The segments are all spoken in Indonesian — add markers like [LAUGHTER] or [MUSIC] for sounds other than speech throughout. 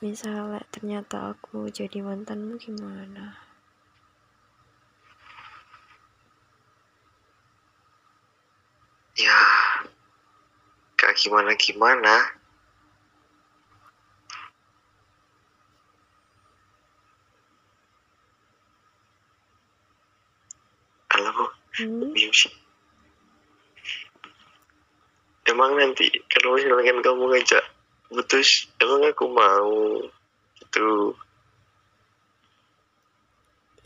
misalnya ternyata aku jadi mantanmu gimana? Ya gak gimana gimana halo hmm? sih emang nanti kalau misalkan kamu ngajak putus emang aku mau gitu.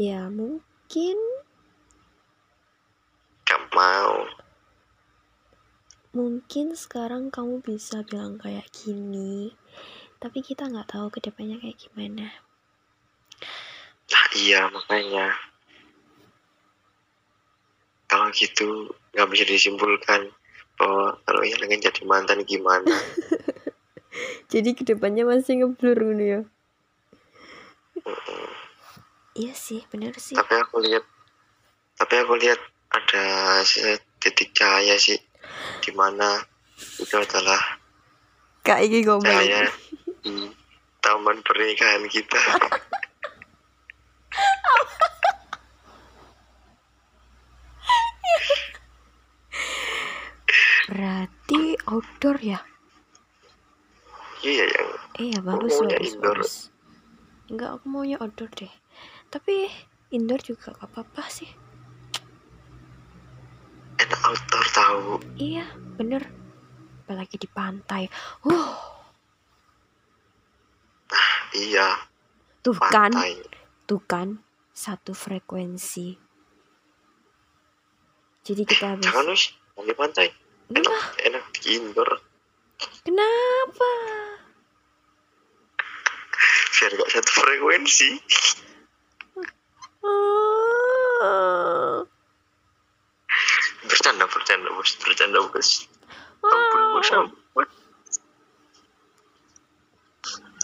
Ya mungkin gak mau. Mungkin sekarang kamu bisa bilang kayak gini tapi kita nggak tahu ke depannya kayak gimana. Nah iya makanya. Kalau gitu nggak bisa disimpulkan bahwa kalau yang lagi jadi mantan gimana. [LAUGHS] jadi ke depannya masih ngeblur gitu ya? Iya sih bener sih. Tapi aku lihat tapi aku lihat ada titik cahaya sih di mana itu adalah kak iki ngomong. cahaya di taman pernikahan kita. berarti outdoor ya iya yang iya bagus maunya bagus indoor. bagus. Enggak aku maunya outdoor deh. Tapi indoor juga gak apa-apa sih. Enak outdoor tahu. iya bener. Apalagi di pantai. Uh Iya. Tuh kan pantai. tuh kan satu frekuensi. Jadi kita habis Jangan wis di pantai. Enak enak. Di indoor. Kenapa biar gak satu frekuensi. Bercanda bercanda bos bercanda bos. Ampun bos ampun.